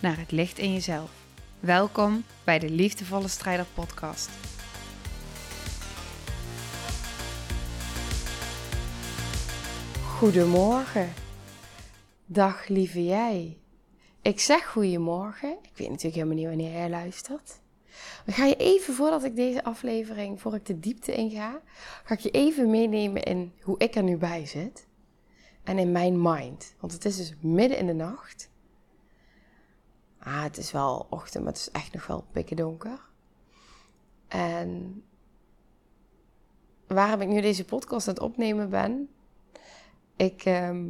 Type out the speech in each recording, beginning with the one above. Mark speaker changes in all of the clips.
Speaker 1: naar het licht in jezelf. Welkom bij de Liefdevolle Strijder Podcast.
Speaker 2: Goedemorgen. Dag lieve jij. Ik zeg goedemorgen. Ik weet natuurlijk helemaal niet wanneer jij luistert. Dan ga je even, voordat ik deze aflevering, voor ik de diepte inga, ga ik je even meenemen in hoe ik er nu bij zit. En in mijn mind. Want het is dus midden in de nacht. Ah, het is wel ochtend, maar het is echt nog wel pikken donker. En waarom ik nu deze podcast aan het opnemen ben, ik ehm,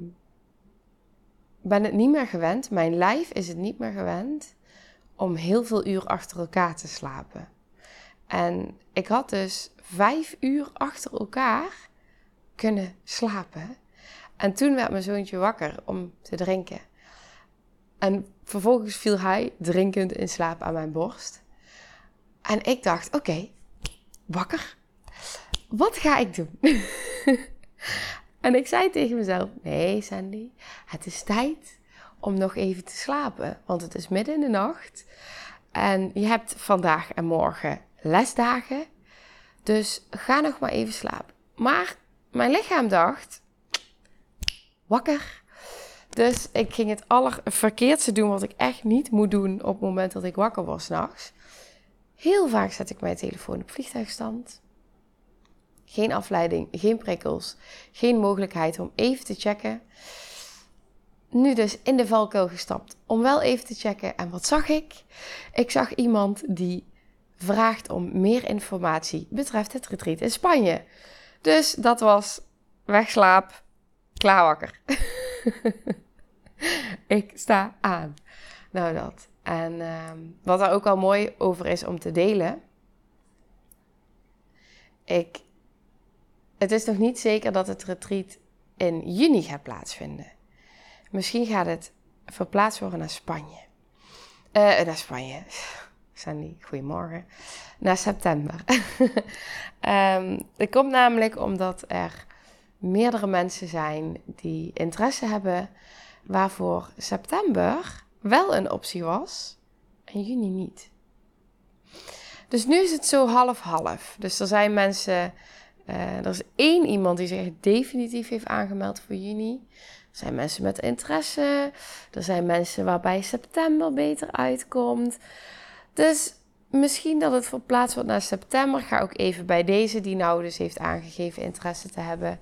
Speaker 2: ben het niet meer gewend, mijn lijf is het niet meer gewend om heel veel uur achter elkaar te slapen. En ik had dus vijf uur achter elkaar kunnen slapen. En toen werd mijn zoontje wakker om te drinken. En vervolgens viel hij drinkend in slaap aan mijn borst. En ik dacht: oké, wakker. Wat ga ik doen? en ik zei tegen mezelf: nee, Sandy, het is tijd om nog even te slapen. Want het is midden in de nacht. En je hebt vandaag en morgen lesdagen. Dus ga nog maar even slapen. Maar mijn lichaam dacht: wakker. Dus ik ging het allerverkeerdste doen wat ik echt niet moet doen op het moment dat ik wakker was s'nachts. Heel vaak zet ik mijn telefoon op vliegtuigstand. Geen afleiding, geen prikkels, geen mogelijkheid om even te checken. Nu dus in de valkuil gestapt om wel even te checken. En wat zag ik? Ik zag iemand die vraagt om meer informatie betreft het retreat in Spanje. Dus dat was wegslaap, klaar wakker. ik sta aan. Nou, dat. En uh, wat er ook al mooi over is om te delen. Ik, het is nog niet zeker dat het retreat in juni gaat plaatsvinden. Misschien gaat het verplaatst worden naar Spanje. Uh, naar Spanje. Sandy, goedemorgen. Naar september. um, dat komt namelijk omdat er meerdere mensen zijn die interesse hebben waarvoor september wel een optie was en juni niet. Dus nu is het zo half-half. Dus er zijn mensen, uh, er is één iemand die zich definitief heeft aangemeld voor juni. Er zijn mensen met interesse. Er zijn mensen waarbij september beter uitkomt. Dus misschien dat het verplaatst wordt naar september. Ga ook even bij deze die nou dus heeft aangegeven interesse te hebben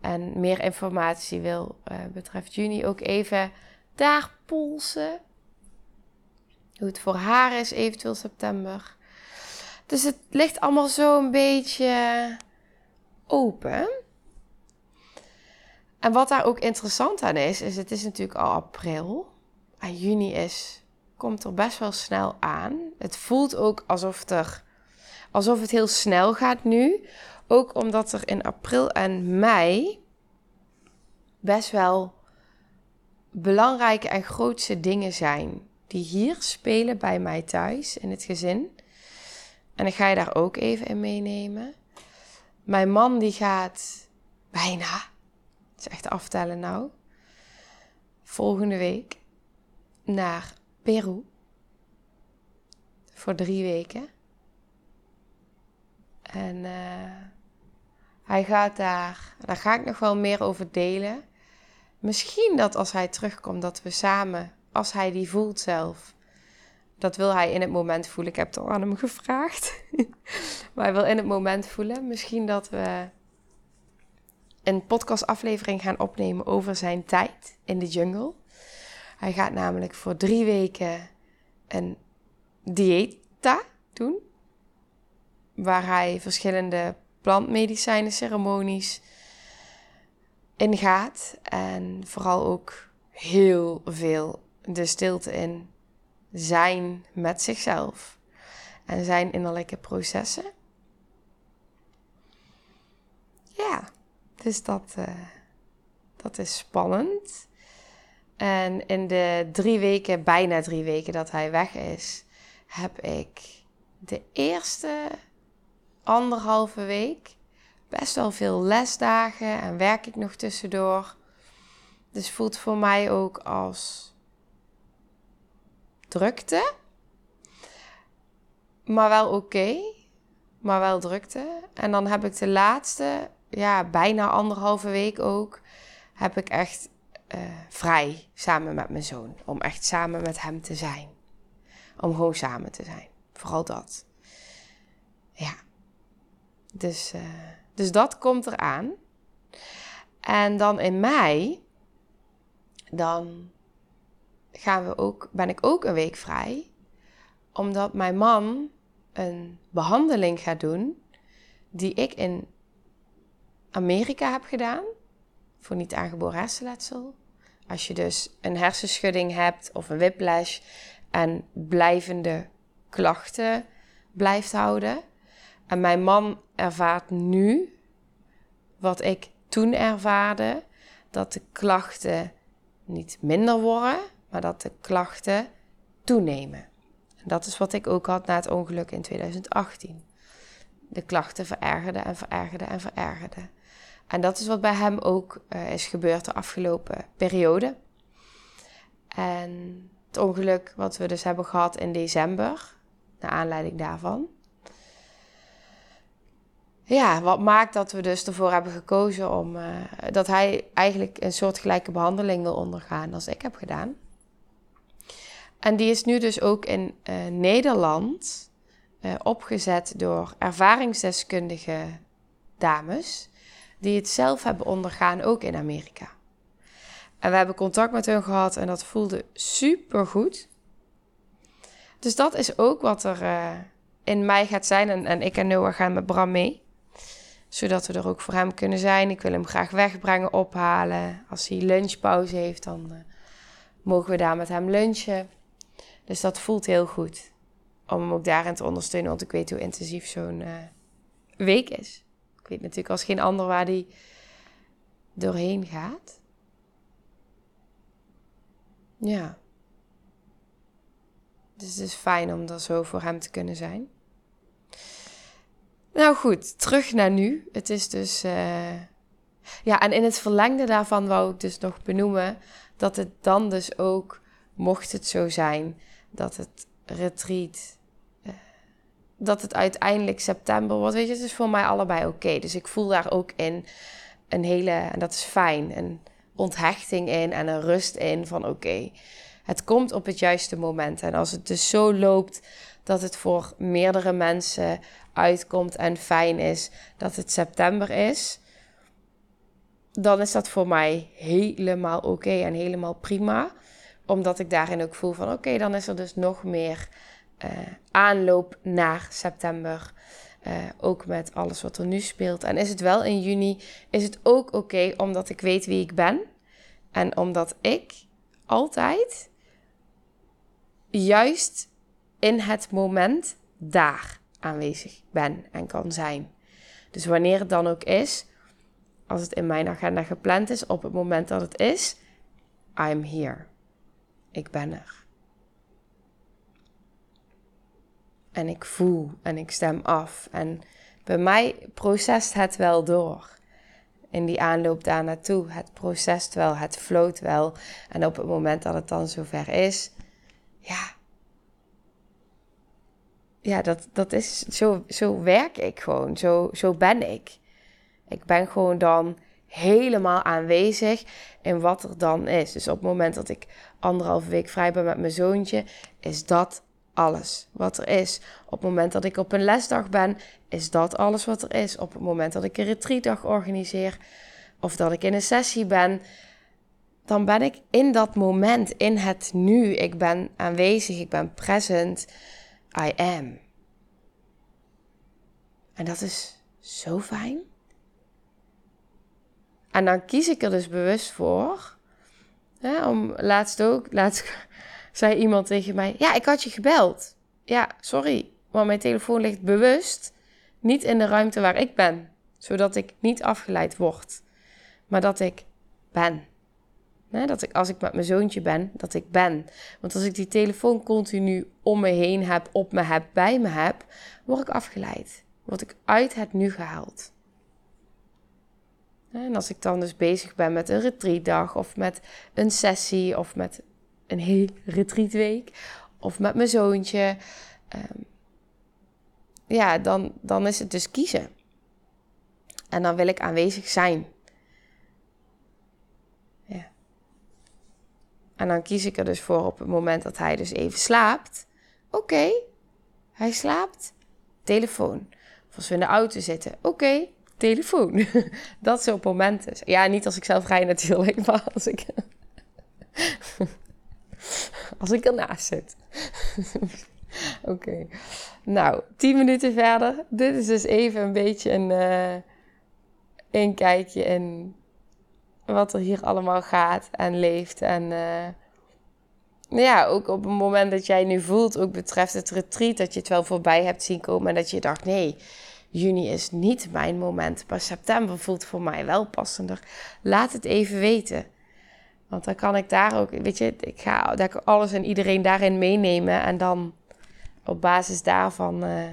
Speaker 2: en meer informatie wil uh, betreft juni, ook even daar polsen. Hoe het voor haar is, eventueel september. Dus het ligt allemaal zo een beetje open. En wat daar ook interessant aan is, is het is natuurlijk al april. En juni is, komt er best wel snel aan. Het voelt ook alsof, er, alsof het heel snel gaat nu. Ook omdat er in april en mei best wel belangrijke en grootste dingen zijn die hier spelen bij mij thuis in het gezin. En ik ga je daar ook even in meenemen. Mijn man die gaat bijna, het is echt aftellen nou, volgende week naar Peru. Voor drie weken. En uh, hij gaat daar, daar ga ik nog wel meer over delen. Misschien dat als hij terugkomt, dat we samen, als hij die voelt zelf, dat wil hij in het moment voelen. Ik heb het al aan hem gevraagd. maar hij wil in het moment voelen. Misschien dat we een podcastaflevering gaan opnemen over zijn tijd in de jungle. Hij gaat namelijk voor drie weken een dieta doen. Waar hij verschillende plantmedicijnen ceremonies ingaat. En vooral ook heel veel de stilte in zijn met zichzelf en zijn innerlijke processen. Ja, dus dat, uh, dat is spannend. En in de drie weken, bijna drie weken dat hij weg is, heb ik de eerste anderhalve week best wel veel lesdagen en werk ik nog tussendoor. Dus voelt voor mij ook als drukte. Maar wel oké. maar wel drukte. En dan heb ik de laatste, ja, bijna anderhalve week ook, heb ik echt uh, vrij samen met mijn zoon. Om echt samen met hem te zijn. Om gewoon samen te zijn. Vooral dat. Ja. Dus, uh, dus dat komt eraan. En dan in mei, dan gaan we ook, ben ik ook een week vrij. Omdat mijn man een behandeling gaat doen die ik in Amerika heb gedaan voor niet aangeboren hersenletsel. Als je dus een hersenschudding hebt of een whiplash en blijvende klachten blijft houden. En mijn man ervaart nu wat ik toen ervaarde, dat de klachten niet minder worden, maar dat de klachten toenemen. En dat is wat ik ook had na het ongeluk in 2018. De klachten verergerden en verergerden en verergerden. En dat is wat bij hem ook uh, is gebeurd de afgelopen periode. En het ongeluk wat we dus hebben gehad in december, naar aanleiding daarvan. Ja, wat maakt dat we dus ervoor hebben gekozen om uh, dat hij eigenlijk een soortgelijke behandeling wil ondergaan als ik heb gedaan. En die is nu dus ook in uh, Nederland opgezet door ervaringsdeskundige dames die het zelf hebben ondergaan, ook in Amerika. En we hebben contact met hun gehad en dat voelde super goed. Dus dat is ook wat er in mij gaat zijn. En, en ik en Noah gaan met Bram mee. Zodat we er ook voor hem kunnen zijn. Ik wil hem graag wegbrengen, ophalen. Als hij lunchpauze heeft, dan uh, mogen we daar met hem lunchen. Dus dat voelt heel goed. Om hem ook daarin te ondersteunen. Want ik weet hoe intensief zo'n uh, week is. Ik weet natuurlijk als geen ander waar die doorheen gaat. Ja. Dus het is fijn om er zo voor hem te kunnen zijn. Nou goed, terug naar nu. Het is dus. Uh... Ja, en in het verlengde daarvan wou ik dus nog benoemen dat het dan dus ook, mocht het zo zijn, dat het retreat dat het uiteindelijk september wordt. Weet je, het is voor mij allebei oké. Dus ik voel daar ook in een hele, en dat is fijn, een onthechting in en een rust in van oké, het komt op het juiste moment. En als het dus zo loopt dat het voor meerdere mensen uitkomt en fijn is dat het september is, dan is dat voor mij helemaal oké en helemaal prima. Omdat ik daarin ook voel van oké, dan is er dus nog meer uh, aanloop naar september. Uh, ook met alles wat er nu speelt. En is het wel in juni, is het ook oké omdat ik weet wie ik ben. En omdat ik altijd juist in het moment daar aanwezig ben en kan zijn. Dus wanneer het dan ook is, als het in mijn agenda gepland is, op het moment dat het is, I'm here. Ik ben er. en ik voel en ik stem af. En bij mij procest het wel door. In die aanloop daar naartoe. Het procest wel, het floot wel. En op het moment dat het dan zover is, ja. Ja, dat, dat is, zo, zo werk ik gewoon. Zo, zo ben ik. Ik ben gewoon dan helemaal aanwezig in wat er dan is. Dus op het moment dat ik anderhalve week vrij ben met mijn zoontje, is dat alles wat er is. Op het moment dat ik op een lesdag ben, is dat alles wat er is. Op het moment dat ik een retreatdag organiseer of dat ik in een sessie ben, dan ben ik in dat moment, in het nu. Ik ben aanwezig, ik ben present. I am. En dat is zo fijn. En dan kies ik er dus bewust voor. Hè, om laatst ook, laatst zei iemand tegen mij: Ja, ik had je gebeld. Ja, sorry, maar mijn telefoon ligt bewust niet in de ruimte waar ik ben, zodat ik niet afgeleid word, maar dat ik ben. Dat ik als ik met mijn zoontje ben, dat ik ben. Want als ik die telefoon continu om me heen heb, op me heb, bij me heb, word ik afgeleid. Word ik uit het nu gehaald. En als ik dan dus bezig ben met een retreatdag of met een sessie of met een heel retreatweek of met mijn zoontje, um, ja, dan, dan is het dus kiezen. En dan wil ik aanwezig zijn. En dan kies ik er dus voor op het moment dat hij dus even slaapt. Oké, hij slaapt. Telefoon. Of als we in de auto zitten. Oké, telefoon. dat soort momenten. Ja, niet als ik zelf rij natuurlijk, maar als ik... als ik ernaast zit. Oké. Nou, tien minuten verder. Dit is dus even een beetje een, uh, een kijkje in wat er hier allemaal gaat en leeft. En uh, ja, ook op het moment dat jij nu voelt, ook betreft het retreat, dat je het wel voorbij hebt zien komen en dat je dacht, nee, juni is niet mijn moment, maar september voelt voor mij wel passender. Laat het even weten. Want dan kan ik daar ook, weet je, ik ga alles en iedereen daarin meenemen en dan op basis daarvan, uh,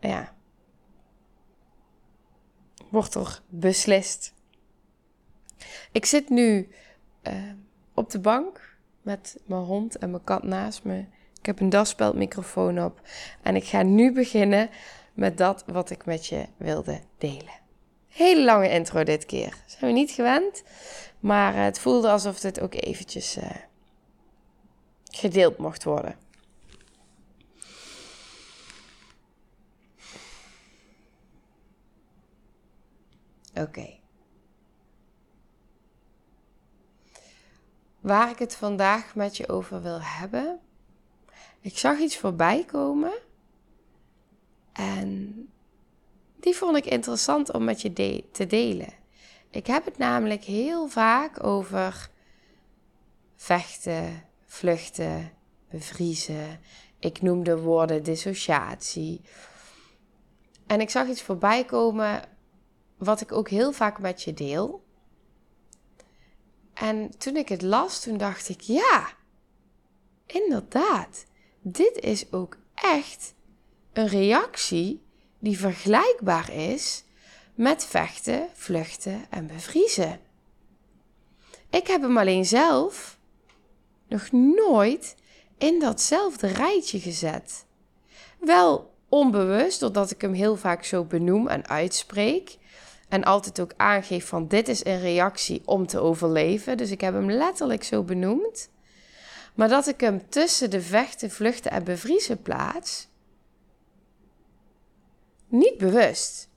Speaker 2: ja, wordt er beslist. Ik zit nu uh, op de bank met mijn hond en mijn kat naast me. Ik heb een daspeldmicrofoon op en ik ga nu beginnen met dat wat ik met je wilde delen. Hele lange intro dit keer. Zijn we niet gewend, maar het voelde alsof dit ook eventjes uh, gedeeld mocht worden. Oké. Waar ik het vandaag met je over wil hebben. Ik zag iets voorbij komen. En die vond ik interessant om met je te delen. Ik heb het namelijk heel vaak over vechten, vluchten, bevriezen. Ik noem de woorden dissociatie. En ik zag iets voorbij komen wat ik ook heel vaak met je deel. En toen ik het las, toen dacht ik, ja, inderdaad, dit is ook echt een reactie die vergelijkbaar is met vechten, vluchten en bevriezen. Ik heb hem alleen zelf nog nooit in datzelfde rijtje gezet. Wel onbewust, doordat ik hem heel vaak zo benoem en uitspreek. En altijd ook aangeef van dit is een reactie om te overleven. Dus ik heb hem letterlijk zo benoemd. Maar dat ik hem tussen de vechten, vluchten en bevriezen plaats. Niet bewust.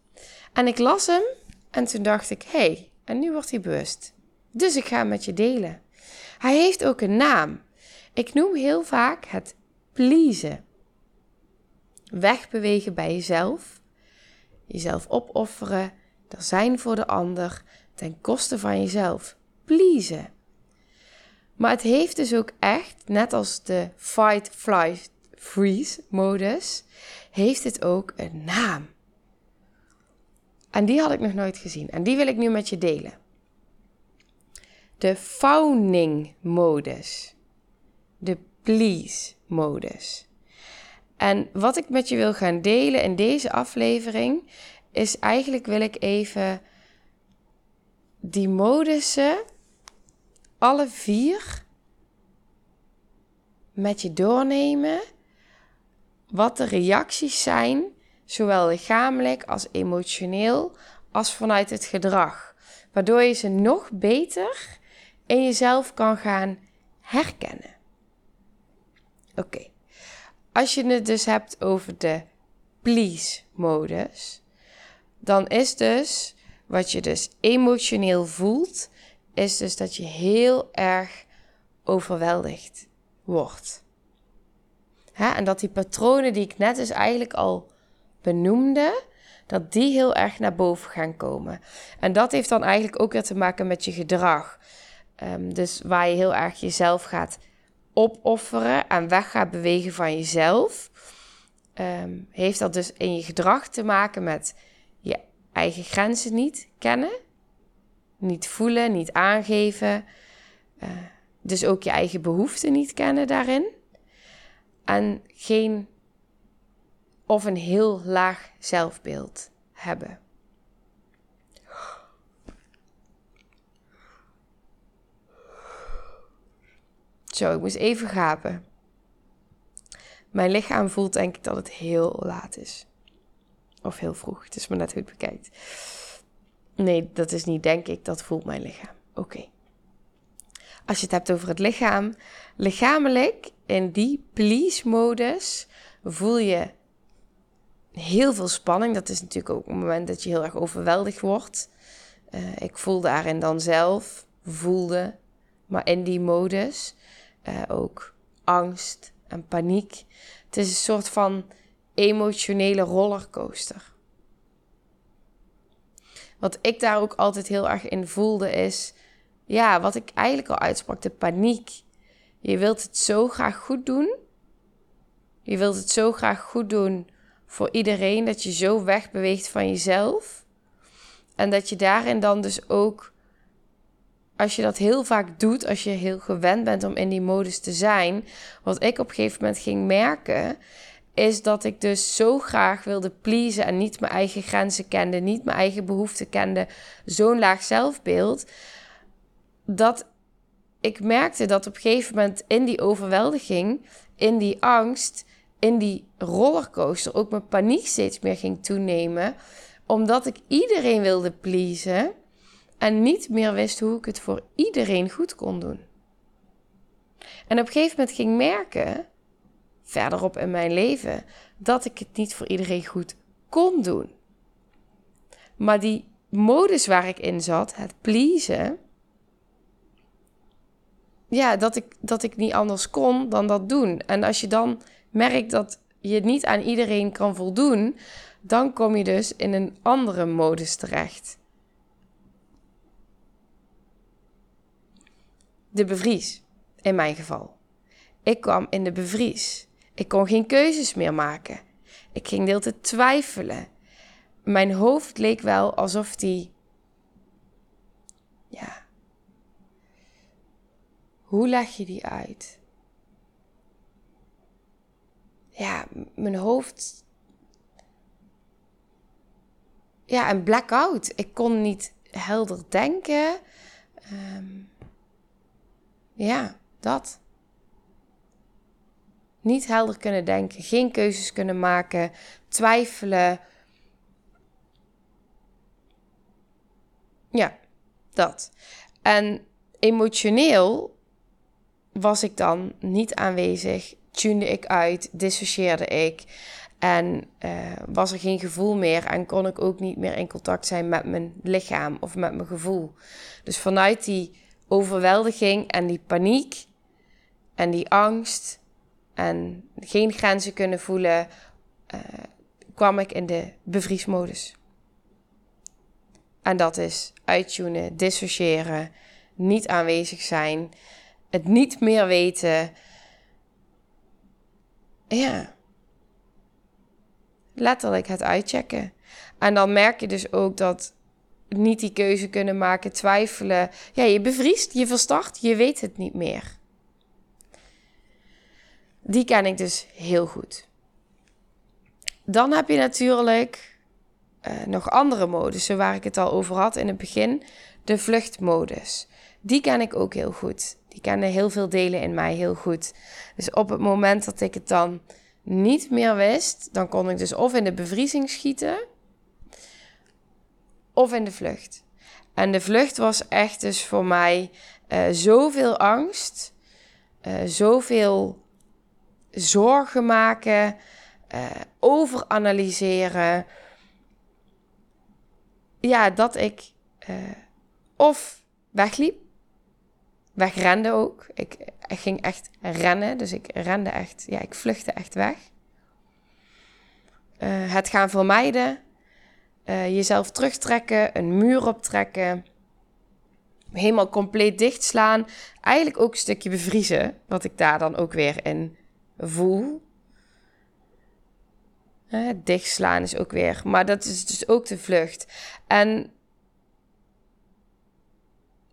Speaker 2: En ik las hem en toen dacht ik, hé, hey, en nu wordt hij bewust. Dus ik ga hem met je delen. Hij heeft ook een naam. Ik noem heel vaak het pleasen. Wegbewegen bij jezelf. Jezelf opofferen. Er zijn voor de ander ten koste van jezelf. Pleasen. Maar het heeft dus ook echt, net als de fight, flight, freeze modus, heeft het ook een naam. En die had ik nog nooit gezien. En die wil ik nu met je delen de fawning-modus, de please-modus. En wat ik met je wil gaan delen in deze aflevering is eigenlijk wil ik even die modussen, alle vier, met je doornemen. Wat de reacties zijn, zowel lichamelijk als emotioneel, als vanuit het gedrag. Waardoor je ze nog beter en jezelf kan gaan herkennen. Oké, als je het dus hebt over de please-modus, dan is dus wat je dus emotioneel voelt, is dus dat je heel erg overweldigd wordt. en dat die patronen die ik net dus eigenlijk al benoemde, dat die heel erg naar boven gaan komen. En dat heeft dan eigenlijk ook weer te maken met je gedrag. Ehm, dus waar je heel erg jezelf gaat opofferen en weg gaat bewegen van jezelf, ehm, heeft dat dus in je gedrag te maken met eigen grenzen niet kennen, niet voelen, niet aangeven. Uh, dus ook je eigen behoeften niet kennen daarin. En geen of een heel laag zelfbeeld hebben. Zo, ik moest even gapen. Mijn lichaam voelt denk ik dat het heel laat is. Of heel vroeg. Het is maar net hoe het bekijkt. Nee, dat is niet denk ik. Dat voelt mijn lichaam. Oké. Als je het hebt over het lichaam. Lichamelijk, in die please-modus, voel je heel veel spanning. Dat is natuurlijk ook het moment dat je heel erg overweldigd wordt. Uh, ik voel daarin dan zelf, voelde, maar in die modus uh, ook angst en paniek. Het is een soort van emotionele rollercoaster. Wat ik daar ook altijd heel erg in voelde is, ja, wat ik eigenlijk al uitsprak, de paniek. Je wilt het zo graag goed doen. Je wilt het zo graag goed doen voor iedereen dat je zo wegbeweegt van jezelf. En dat je daarin dan dus ook, als je dat heel vaak doet, als je heel gewend bent om in die modus te zijn, wat ik op een gegeven moment ging merken, is dat ik dus zo graag wilde pleasen en niet mijn eigen grenzen kende, niet mijn eigen behoeften kende, zo'n laag zelfbeeld, dat ik merkte dat op een gegeven moment in die overweldiging, in die angst, in die rollercoaster ook mijn paniek steeds meer ging toenemen. Omdat ik iedereen wilde pleasen en niet meer wist hoe ik het voor iedereen goed kon doen. En op een gegeven moment ging merken, verderop in mijn leven, dat ik het niet voor iedereen goed kon doen. Maar die modus waar ik in zat, het pleasen, ja, dat ik, dat ik niet anders kon dan dat doen. En als je dan merkt dat je niet aan iedereen kan voldoen, dan kom je dus in een andere modus terecht. De bevries, in mijn geval. Ik kwam in de bevries. Ik kon geen keuzes meer maken. Ik ging deel te twijfelen. Mijn hoofd leek wel alsof die. Ja. Hoe leg je die uit? ja, mijn hoofd. Ja, een blackout. Ik kon niet helder denken. Um, ja, dat. Niet helder kunnen denken, geen keuzes kunnen maken, twijfelen. Ja, dat. En emotioneel was ik dan niet aanwezig tunde ik uit, dissocieerde ik. En uh, was er geen gevoel meer en kon ik ook niet meer in contact zijn met mijn lichaam of met mijn gevoel. Dus vanuit die overweldiging en die paniek en die angst en geen grenzen kunnen voelen, uh, kwam ik in de bevriesmodus. En dat is uittunen, dissociëren, niet aanwezig zijn, het niet meer weten ja, letterlijk het uitchecken. En dan merk je dus ook dat niet die keuze kunnen maken, twijfelen. Ja, je bevriest, je verstart, je weet het niet meer. Die ken ik dus heel goed. Dan heb je natuurlijk uh, nog andere modussen waar ik het al over had in het begin. De vluchtmodus. Die ken ik ook heel goed. Die kennen heel veel delen in mij heel goed. Dus op het moment dat ik het dan niet meer wist, dan kon ik dus of in de bevriezing schieten of in de vlucht. En de vlucht was echt dus voor mij uh, zoveel angst, uh, zoveel zorgen maken, uh, overanalyseren. Ja, dat ik of wegliep wegrende ook. Ik, ik, ging echt rennen, dus ik rende echt, ja, ik vluchtte echt weg. Uh, het gaan vermijden, jezelf terugtrekken, een muur optrekken, helemaal compleet dichtslaan. Eigenlijk ook een stukje bevriezen, wat ik daar dan ook weer in voel. Hè, dichtslaan is ook weer, maar dat is dus ook de vlucht. En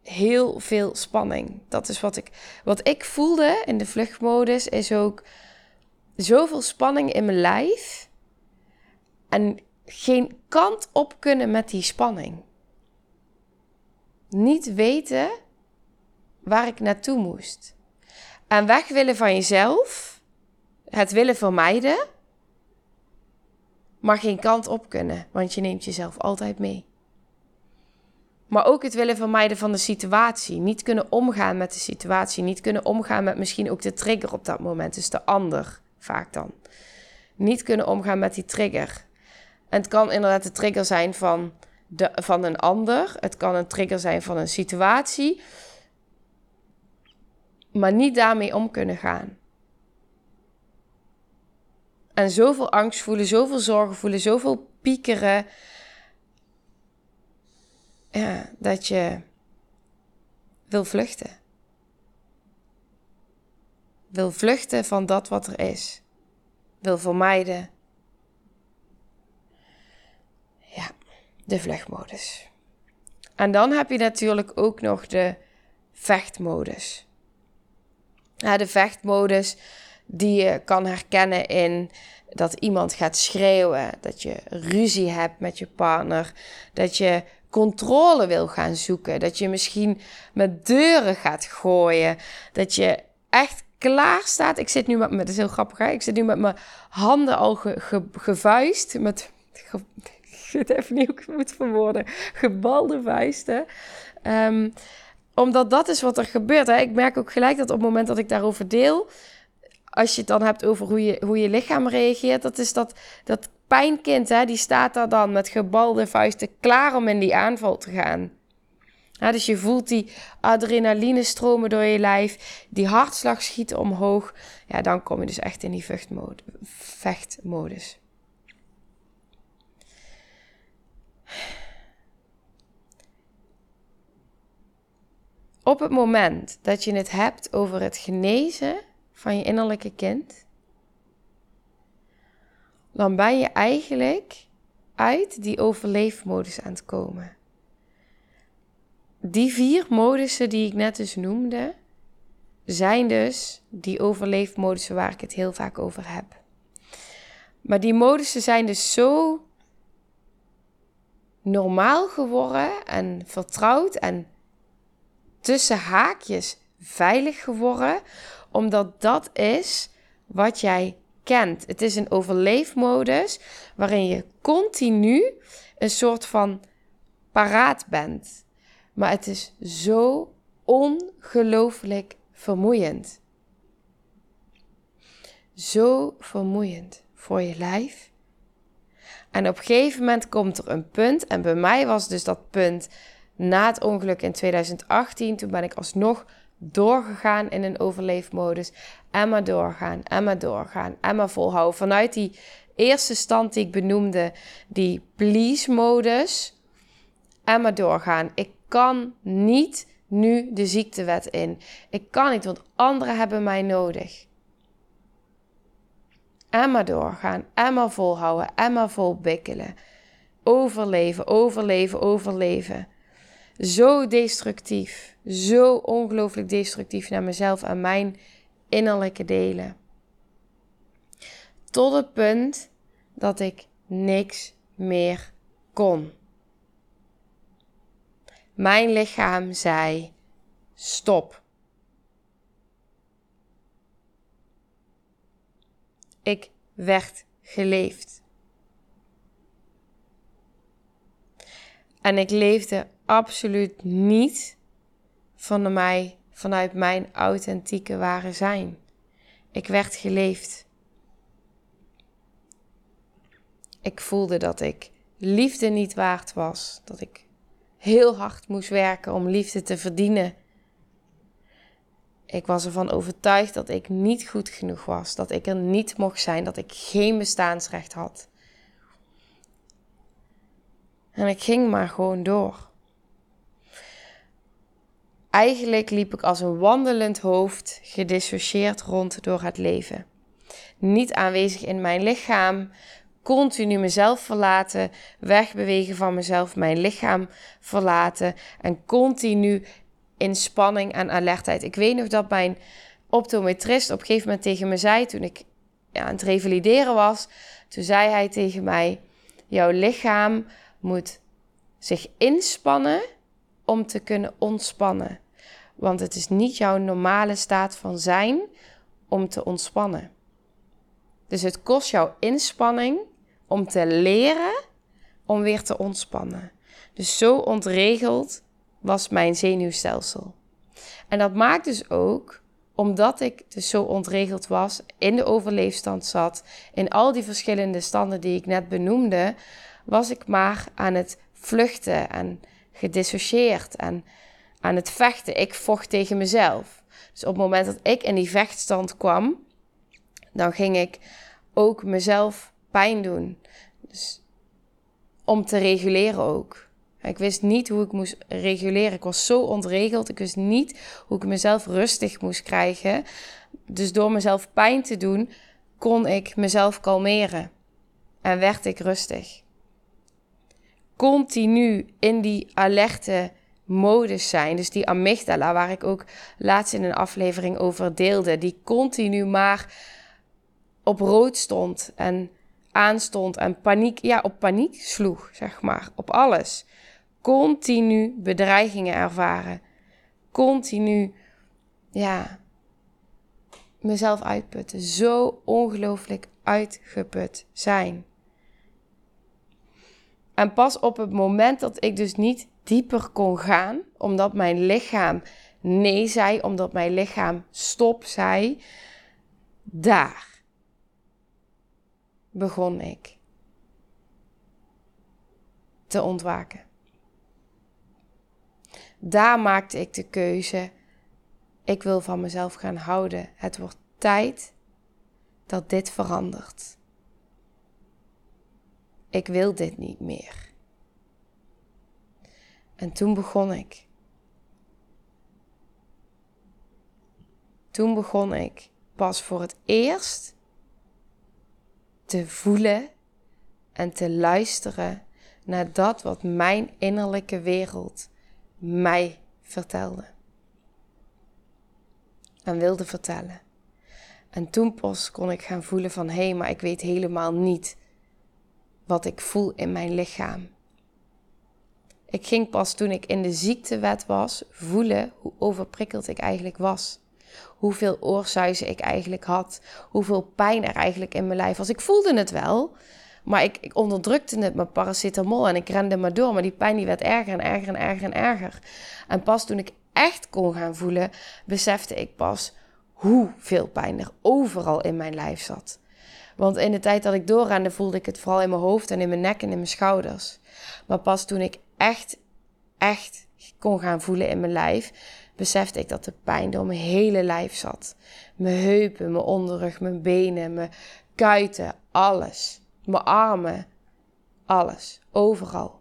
Speaker 2: heel veel spanning. Dat is wat ik, wat ik voelde in de vluchtmodus, is ook zoveel spanning in mijn lijf. En geen kant op kunnen met die spanning. Niet weten waar ik naartoe moest. En weg willen van jezelf, het willen vermijden, maar geen kant op kunnen, want je neemt jezelf altijd mee. Maar ook het willen vermijden van de situatie. Niet kunnen omgaan met de situatie. Niet kunnen omgaan met misschien ook de trigger op dat moment. Dus de ander, vaak dan. Niet kunnen omgaan met die trigger. En het kan inderdaad de trigger zijn van, de, van een ander. Het kan een trigger zijn van een situatie. Maar niet daarmee om kunnen gaan. En zoveel angst voelen, zoveel zorgen voelen, zoveel piekeren ja, dat je wil vluchten. Wil vluchten van dat wat er is. Wil vermijden. Ja, de vluchtmodus. En dan heb je natuurlijk ook nog de vechtmodus. Ja, de vechtmodus die je kan herkennen in dat iemand gaat schreeuwen, dat je ruzie hebt met je partner, dat je controle wil gaan zoeken. Dat je misschien met deuren gaat gooien. Dat je echt klaar staat. Ik zit nu met, met is heel grappig, hè? ik zit nu met mijn handen al ge, gevuist. Met, ik weet even niet hoe ik het moet verwoorden. Gebalde vuisten. Um, omdat dat is wat er gebeurt. Hè? Ik merk ook gelijk dat op het moment dat ik daarover deel, als je het dan hebt over hoe je, hoe je lichaam reageert, dat is dat, dat pijnkind, hè, die staat daar dan met gebalde vuisten klaar om in die aanval te gaan. Dus je voelt die adrenaline stromen door je lijf, die hartslag schiet omhoog. Ja, dan kom je dus echt in die vechtmodus. Op het moment dat je het hebt over het genezen van je innerlijke kind, dan ben je eigenlijk uit die overleefmodus aan het komen. Die vier modussen die ik net dus noemde, zijn dus die overleefmodussen waar ik het heel vaak over heb. Maar die modussen zijn dus zo normaal geworden en vertrouwd en tussen haakjes veilig geworden, omdat dat is wat jij kent. Het is een overleefmodus waarin je continu een soort van paraat bent. Maar het is zo ongelooflijk vermoeiend. Zo vermoeiend voor je lijf. En op een gegeven moment komt er een punt. En bij mij was dus dat punt na het ongeluk in 2018. Toen ben ik alsnog doorgegaan in een overleefmodus. En maar doorgaan, en maar doorgaan, en maar volhouden. Vanuit die eerste stand die ik benoemde, die please-modus. En maar doorgaan. Ik kan niet nu de ziektewet in. Ik kan niet, want anderen hebben mij nodig. En maar doorgaan, en maar volhouden, en maar volbikkelen. Overleven, overleven, overleven zo destructief. Zo ongelooflijk destructief naar mezelf en mijn innerlijke delen. Tot het punt dat ik niks meer kon. Mijn lichaam zei: stop. Ik werd geleefd. En ik leefde absoluut niet van mij, vanuit mijn authentieke ware zijn. Ik werd geleefd. Ik voelde dat ik liefde niet waard was. Dat ik heel hard moest werken om liefde te verdienen. Ik was ervan overtuigd dat ik niet goed genoeg was. Dat ik er niet mocht zijn. Dat ik geen bestaansrecht had. En ik ging maar gewoon door. Eigenlijk liep ik als een wandelend hoofd, gedissocieerd rond door het leven. Niet aanwezig in mijn lichaam, continu mezelf verlaten, wegbewegen van mezelf, mijn lichaam verlaten en continu in spanning en alertheid. Ik weet nog dat mijn optometrist op een gegeven moment tegen me zei toen ik ja, aan het revalideren was. Toen zei hij tegen mij: Jouw lichaam moet zich inspannen om te kunnen ontspannen. Want het is niet jouw normale staat van zijn om te ontspannen. Dus het kost jouw inspanning om te leren om weer te ontspannen. Dus zo ontregeld was mijn zenuwstelsel. En dat maakt dus ook, omdat ik dus zo ontregeld was, in de overleefstand zat, in al die verschillende standen die ik net benoemde, was ik maar aan het vluchten en gedissocieerd en aan het vechten. Ik vocht tegen mezelf. Dus op het moment dat ik in die vechtstand kwam, dan ging ik ook mezelf pijn doen. Dus om te reguleren ook. Ik wist niet hoe ik moest reguleren. Ik was zo ontregeld. Ik wist niet hoe ik mezelf rustig moest krijgen. Dus door mezelf pijn te doen, kon ik mezelf kalmeren. En werd ik rustig. Continu in die alerte modus zijn. Dus die amygdala, waar ik ook laatst in een aflevering over deelde, die continu maar op rood stond en aanstond en paniek, ja, op paniek sloeg, zeg maar, op alles. Continu bedreigingen ervaren. Continu, ja, mezelf uitputten. Zo ongelooflijk uitgeput zijn. En pas op het moment dat ik dus niet dieper kon gaan, omdat mijn lichaam nee zei, omdat mijn lichaam stop zei, daar begon ik te ontwaken. Daar maakte ik de keuze. Ik wil van mezelf gaan houden. Het wordt tijd dat dit verandert. Ik wil dit niet meer. En toen begon ik. Toen begon ik pas voor het eerst te voelen en te luisteren naar dat wat mijn innerlijke wereld mij vertelde. En wilde vertellen. En toen pas kon ik gaan voelen van hé, hey, maar ik weet helemaal niet wat ik voel in mijn lichaam. Ik ging pas toen ik in de ziektewet was voelen hoe overprikkeld ik eigenlijk was. Hoeveel oorzuizen ik eigenlijk had. Hoeveel pijn er eigenlijk in mijn lijf was. Ik voelde het wel, maar ik, ik onderdrukte het met paracetamol en ik rende maar door. Maar die pijn die werd erger en erger en erger en erger. En pas toen ik echt kon gaan voelen, besefte ik pas hoeveel pijn er overal in mijn lijf zat. Want in de tijd dat ik doorrende voelde ik het vooral in mijn hoofd en in mijn nek en in mijn schouders. Maar pas toen ik echt, echt kon gaan voelen in mijn lijf, besefte ik dat de pijn door mijn hele lijf zat. Mijn heupen, mijn onderrug, mijn benen, mijn kuiten, alles. Mijn armen, alles, overal.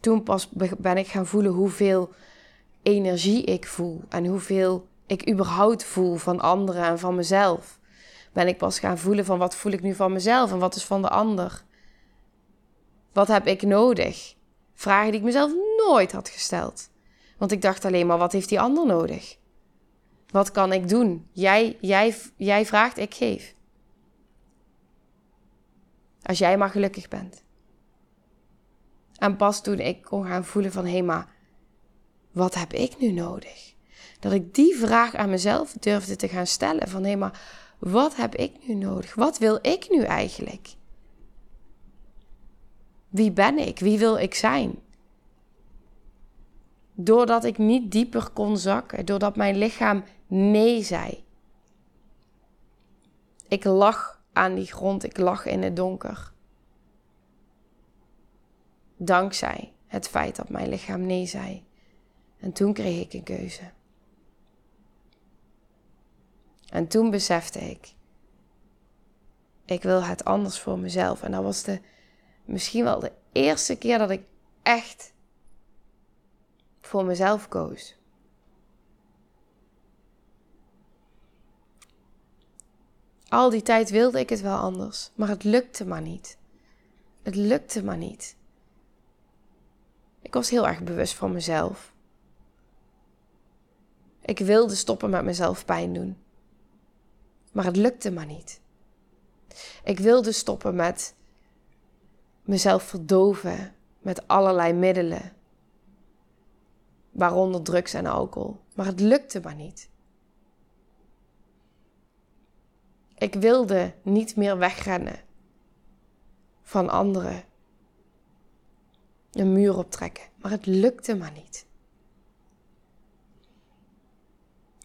Speaker 2: Toen pas ben ik gaan voelen hoeveel energie ik voel en hoeveel ik überhaupt voel van anderen en van mezelf. Ben ik pas gaan voelen van wat voel ik nu van mezelf en wat is van de ander. Wat heb ik nodig? Vragen die ik mezelf nooit had gesteld. Want ik dacht alleen maar, wat heeft die ander nodig? Wat kan ik doen? Jij, jij, jij vraagt, ik geef. Als jij maar gelukkig bent. En pas toen ik kon gaan voelen van, hé maar wat heb ik nu nodig? Dat ik die vraag aan mezelf durfde te gaan stellen van, hé maar wat heb ik nu nodig? Wat wil ik nu eigenlijk? Wie ben ik? Wie wil ik zijn? Doordat ik niet dieper kon zakken, doordat mijn lichaam nee zei. Ik lag aan die grond, ik lag in het donker. Dankzij het feit dat mijn lichaam nee zei. En toen kreeg ik een keuze. En toen besefte ik, ik wil het anders voor mezelf. En dat was de, misschien wel de eerste keer dat ik echt voor mezelf koos. Al die tijd wilde ik het wel anders, maar het lukte maar niet. Het lukte maar niet. Ik was heel erg bewust van mezelf. Ik wilde stoppen met mezelf pijn doen. Maar het lukte maar niet. Ik wilde stoppen met mezelf verdoven met allerlei middelen, waaronder drugs en alcohol. Maar het lukte maar niet. Ik wilde niet meer wegrennen van anderen, een muur optrekken, maar het lukte maar niet.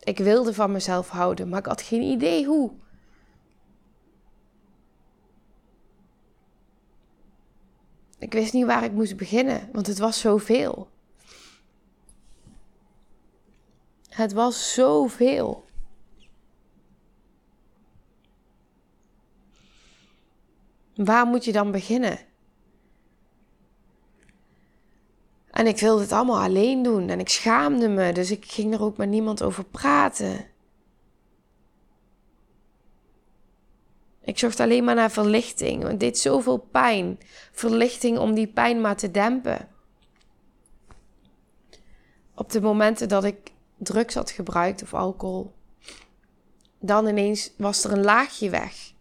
Speaker 2: Ik wilde van mezelf houden, maar ik had geen idee hoe. Ik wist niet waar ik moest beginnen, want het was zoveel. Het was zoveel. Waar moet je dan beginnen? En ik wilde het allemaal alleen doen en ik schaamde me, dus ik ging er ook met niemand over praten. Ik zocht alleen maar naar verlichting, want het deed zoveel pijn. Verlichting om die pijn maar te dempen. Op de momenten dat ik drugs had gebruikt of alcohol, dan ineens was er een laagje weg.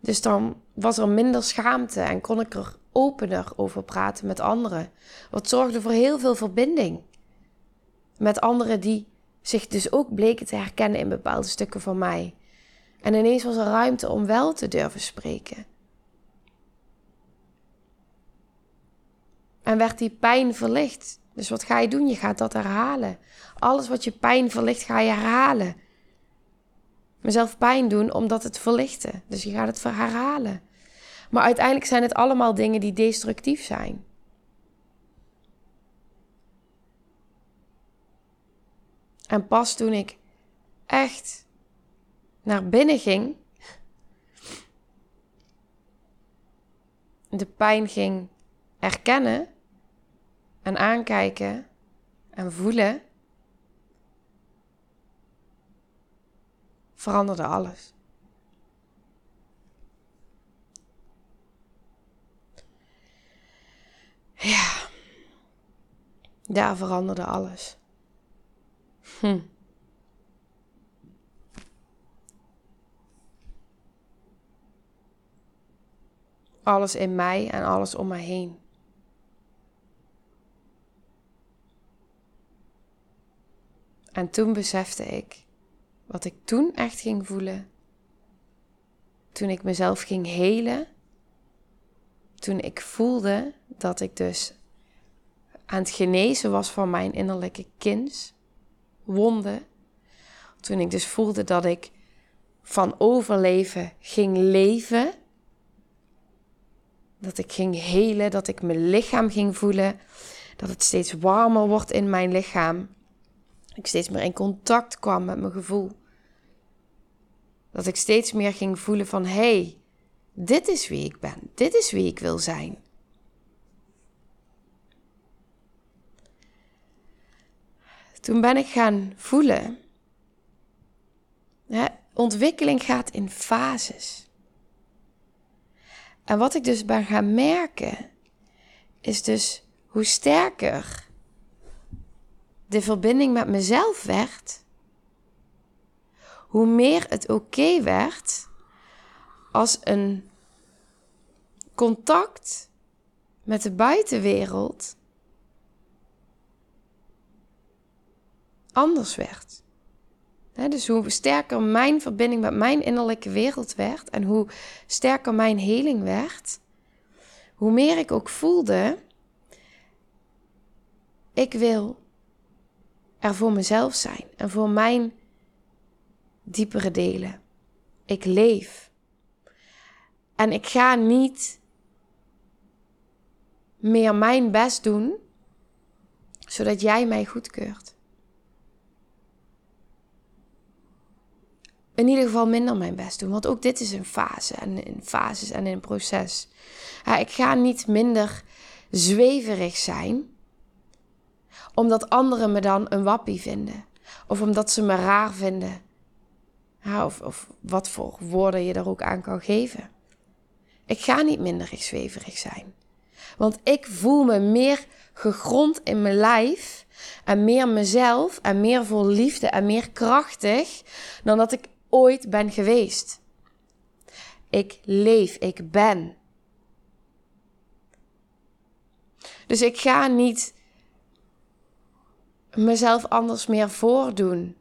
Speaker 2: Dus dan was er minder schaamte en kon ik er opener over praten met anderen. Wat zorgde voor heel veel verbinding met anderen die zich dus ook bleken te herkennen in bepaalde stukken van mij. En ineens was er ruimte om wel te durven spreken. En werd die pijn verlicht. Dus wat ga je doen? Je gaat dat herhalen. Alles wat je pijn verlicht, ga je herhalen. Mezelf pijn doen omdat het verlichtte. Dus je gaat het herhalen. Maar uiteindelijk zijn het allemaal dingen die destructief zijn. En pas toen ik echt naar binnen ging, de pijn ging erkennen en aankijken en voelen, veranderde alles. Ja, daar veranderde alles. Hm. Alles in mij en alles om mij heen. En toen besefte ik wat ik toen echt ging voelen. Toen ik mezelf ging helen. Toen ik voelde dat ik dus aan het genezen was van mijn innerlijke kind, wonden. Toen ik dus voelde dat ik van overleven ging leven dat ik ging helen, dat ik mijn lichaam ging voelen, dat het steeds warmer wordt in mijn lichaam. Ik steeds meer in contact kwam met mijn gevoel. Dat ik steeds meer ging voelen van hé, hey, dit is wie ik ben, dit is wie ik wil zijn. Toen ben ik gaan voelen. Ontwikkeling gaat in fases. En wat ik dus ben gaan merken, is dus hoe sterker de verbinding met mezelf werd, hoe meer het oké werd als een contact met de buitenwereld anders werd dus hoe sterker mijn verbinding met mijn innerlijke wereld werd en hoe sterker mijn heling werd, hoe meer ik ook voelde, ik wil er voor mezelf zijn en voor mijn diepere delen. Ik leef. En ik ga niet meer mijn best doen, zodat jij mij goedkeurt. In ieder geval minder mijn best doen. Want ook dit is een fase en in fases en in een proces. Ja, ik ga niet minder zweverig zijn, omdat anderen me dan een wappie vinden. Of omdat ze me raar vinden. Of, of wat voor woorden je er ook aan kan geven. Ik ga niet minder zweverig zijn. Want ik voel me meer gegrond in mijn lijf en meer mezelf en meer vol liefde en meer krachtig dan dat ik ooit ben geweest. Ik leef, ik ben. Dus ik ga niet mezelf anders meer voordoen.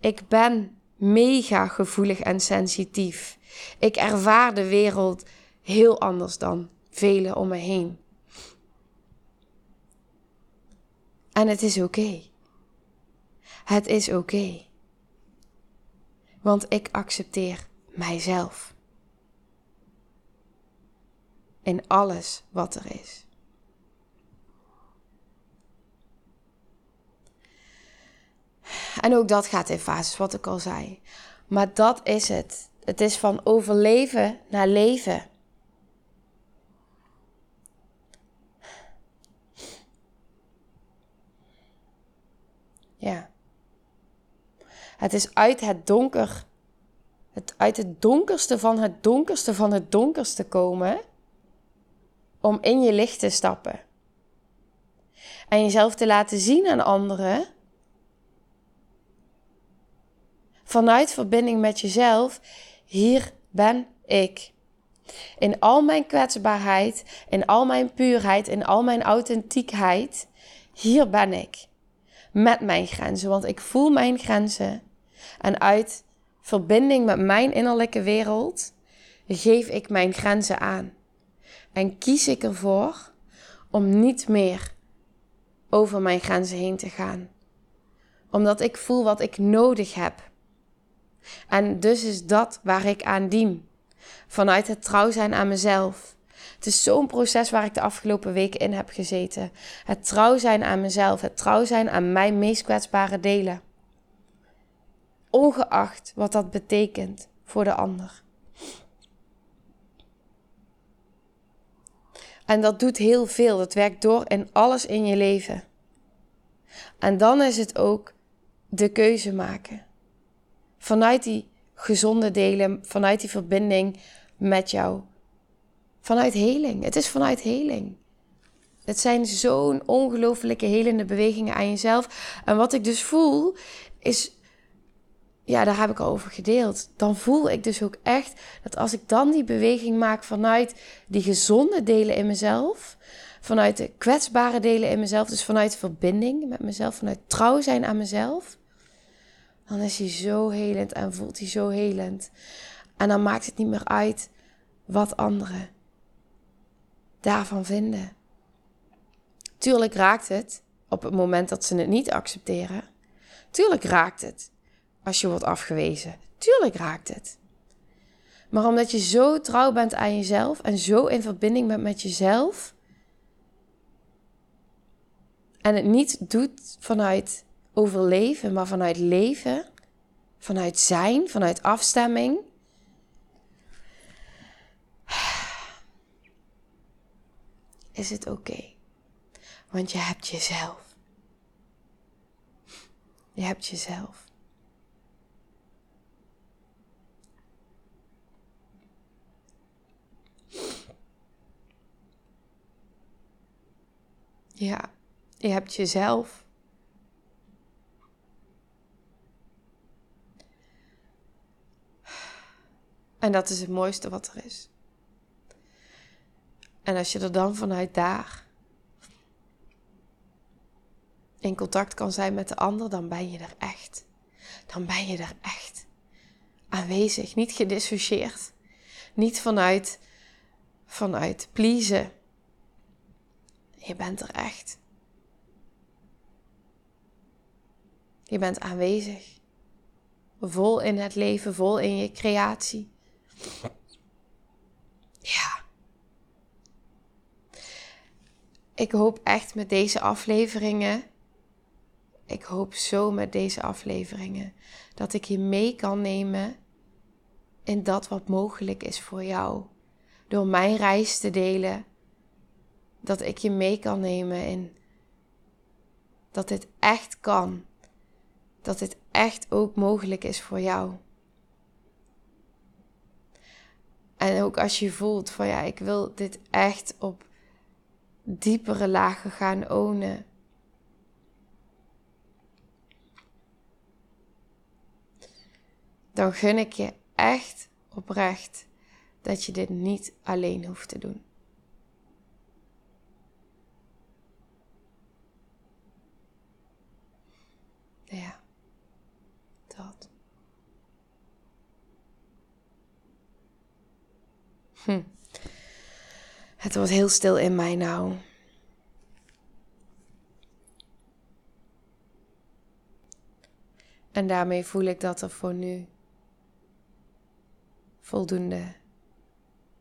Speaker 2: Ik ben mega gevoelig en sensitief. Ik ervaar de wereld heel anders dan velen om me heen. En het is oké. Het is oké. Want ik accepteer mijzelf. In alles wat er is. En ook dat gaat in fases, wat ik al zei. Maar dat is het. Het is van overleven naar leven. Ja. Het is uit het donker, het, uit het donkerste van het donkerste van het donkerste komen, om in je licht te stappen. En jezelf te laten zien aan anderen vanuit verbinding met jezelf, hier ben ik. In al mijn kwetsbaarheid, in al mijn puurheid, in al mijn authentiekheid, hier ben ik. Met mijn grenzen, want ik voel mijn grenzen. En uit verbinding met mijn innerlijke wereld geef ik mijn grenzen aan. En kies ik ervoor om niet meer over mijn grenzen heen te gaan. Omdat ik voel wat ik nodig heb. En dus is dat waar ik aan dien. Vanuit het trouw zijn aan mezelf. Het is zo'n proces waar ik de afgelopen weken in heb gezeten. Het trouw zijn aan mezelf. Het trouw zijn aan mijn meest kwetsbare delen. Ongeacht wat dat betekent voor de ander. En dat doet heel veel. Dat werkt door in alles in je leven. En dan is het ook de keuze maken vanuit die gezonde delen, vanuit die verbinding met jou. Vanuit heling. Het is vanuit heling. Het zijn zo'n ongelooflijke helende bewegingen aan jezelf. En wat ik dus voel, is. Ja, daar heb ik al over gedeeld. Dan voel ik dus ook echt dat als ik dan die beweging maak vanuit die gezonde delen in mezelf, vanuit de kwetsbare delen in mezelf, dus vanuit verbinding met mezelf, vanuit trouw zijn aan mezelf, dan is hij zo helend en voelt hij zo helend. En dan maakt het niet meer uit wat anderen daarvan vinden. Tuurlijk raakt het op het moment dat ze het niet accepteren. Tuurlijk raakt het als je wordt afgewezen. Tuurlijk raakt het. Maar omdat je zo trouw bent aan jezelf en zo in verbinding bent met jezelf. En het niet doet vanuit overleven, maar vanuit leven, vanuit zijn, vanuit afstemming. Is het oké? Want je hebt jezelf. Je hebt jezelf. Ja, je hebt jezelf. En dat is het mooiste wat er is. En als je er dan vanuit daar in contact kan zijn met de ander, dan ben je er echt. Dan ben je er echt aanwezig, niet gedissocieerd. Niet vanuit, vanuit pleasen. Je bent er echt. Je bent aanwezig. Vol in het leven, vol in je creatie. Ja. Ik hoop echt met deze afleveringen. Ik hoop zo met deze afleveringen dat ik je mee kan nemen in dat wat mogelijk is voor jou. Door mijn reis te delen dat ik je mee kan nemen in dat dit echt kan. Dat dit echt ook mogelijk is voor jou. En ook als je voelt van ja, ik wil dit echt op diepere lagen gaan ownen. Dan gun ik je echt oprecht dat je dit niet alleen hoeft te doen. Ja, dat. Hm. Het wordt heel stil in mij nou. En daarmee voel ik dat er voor nu voldoende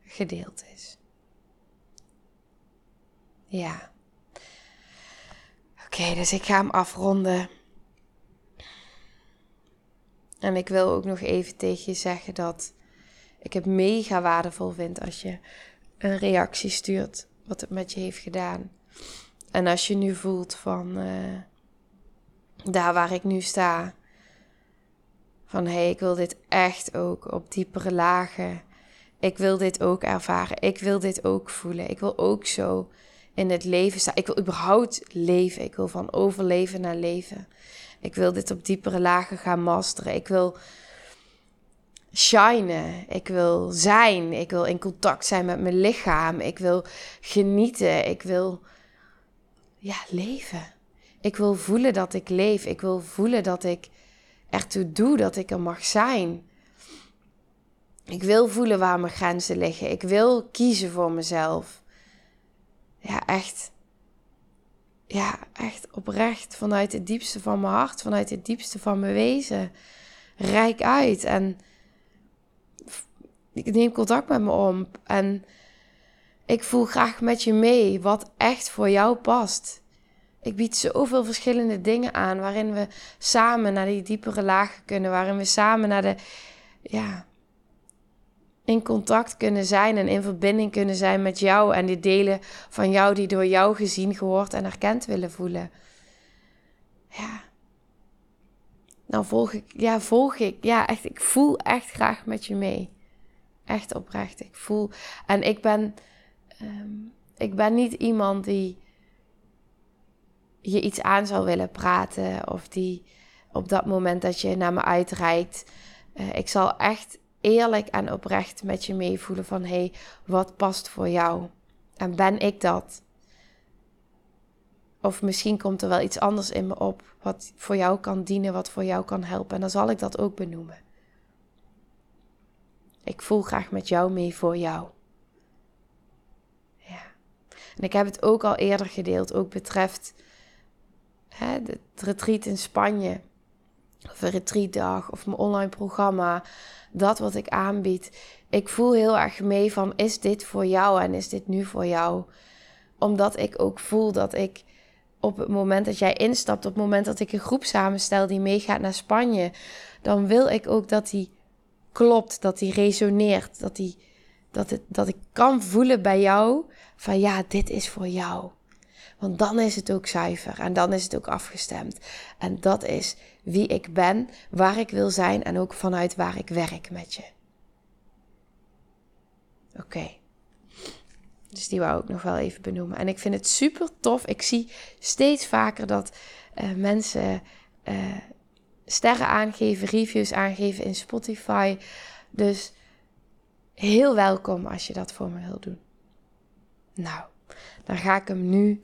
Speaker 2: gedeeld is. Ja. Oké, dus ik ga hem afronden. En ik wil ook nog even tegen je zeggen dat ik het mega waardevol vind als je een reactie stuurt wat het met je heeft gedaan. En als je nu voelt van uh, daar waar ik nu sta, van hé, hey, ik wil dit echt ook op diepere lagen. Ik wil dit ook ervaren. Ik wil dit ook voelen. Ik wil ook zo in het leven staan. Ik wil überhaupt leven. Ik wil van overleven naar leven. Ik wil dit op diepere lagen gaan masteren. Ik wil shinen. Ik wil zijn. Ik wil in contact zijn met mijn lichaam. Ik wil genieten. Ik wil ja, leven. Ik wil voelen dat ik leef. Ik wil voelen dat ik ertoe doe dat ik er mag zijn. Ik wil voelen waar mijn grenzen liggen. Ik wil kiezen voor mezelf. Ja, echt. Ja, echt oprecht. Vanuit het diepste van mijn hart, vanuit het diepste van mijn wezen. Rijk uit. En ik neem contact met me om. En ik voel graag met je mee wat echt voor jou past. Ik bied zoveel verschillende dingen aan waarin we samen naar die diepere lagen kunnen, waarin we samen naar de, ja, in contact kunnen zijn en in verbinding kunnen zijn met jou en die delen van jou die door jou gezien, gehoord en erkend willen voelen. Ja. Dan volg ik, ja, volg ik, ja, echt, ik voel echt graag met je mee. Echt oprecht. Ik voel, en ik ben, ehm, ik ben niet iemand die je iets aan zou willen praten of die op dat moment dat je naar me uitreikt. Uh, ik zal echt eerlijk en oprecht met je meevoelen van hé, hey, wat past voor jou? En ben ik dat? Of misschien komt er wel iets anders in me op wat voor jou kan dienen, wat voor jou kan helpen. En dan zal ik dat ook benoemen. Ik voel graag met jou mee voor jou. Ja. En ik heb het ook al eerder gedeeld, ook betreft hè, het retreat in Spanje. Of een retreatdag of mijn online programma. Dat wat ik aanbied. Ik voel heel erg mee van is dit voor jou en is dit nu voor jou? Omdat ik ook voel dat ik op het moment dat jij instapt, op het moment dat ik een groep samenstel die meegaat naar Spanje, dan wil ik ook dat die klopt, dat die resoneert, dat, die, dat, het, dat ik kan voelen bij jou van ja, dit is voor jou. Want dan is het ook zuiver en dan is het ook afgestemd. En dat is wie ik ben, waar ik wil zijn en ook vanuit waar ik werk met je. Oké. Dus die wou ik nog wel even benoemen. En ik vind het super tof. Ik zie steeds vaker dat uh, mensen uh, sterren aangeven, reviews aangeven in Spotify. Dus heel welkom als je dat voor me wil doen. Nou, dan ga ik hem nu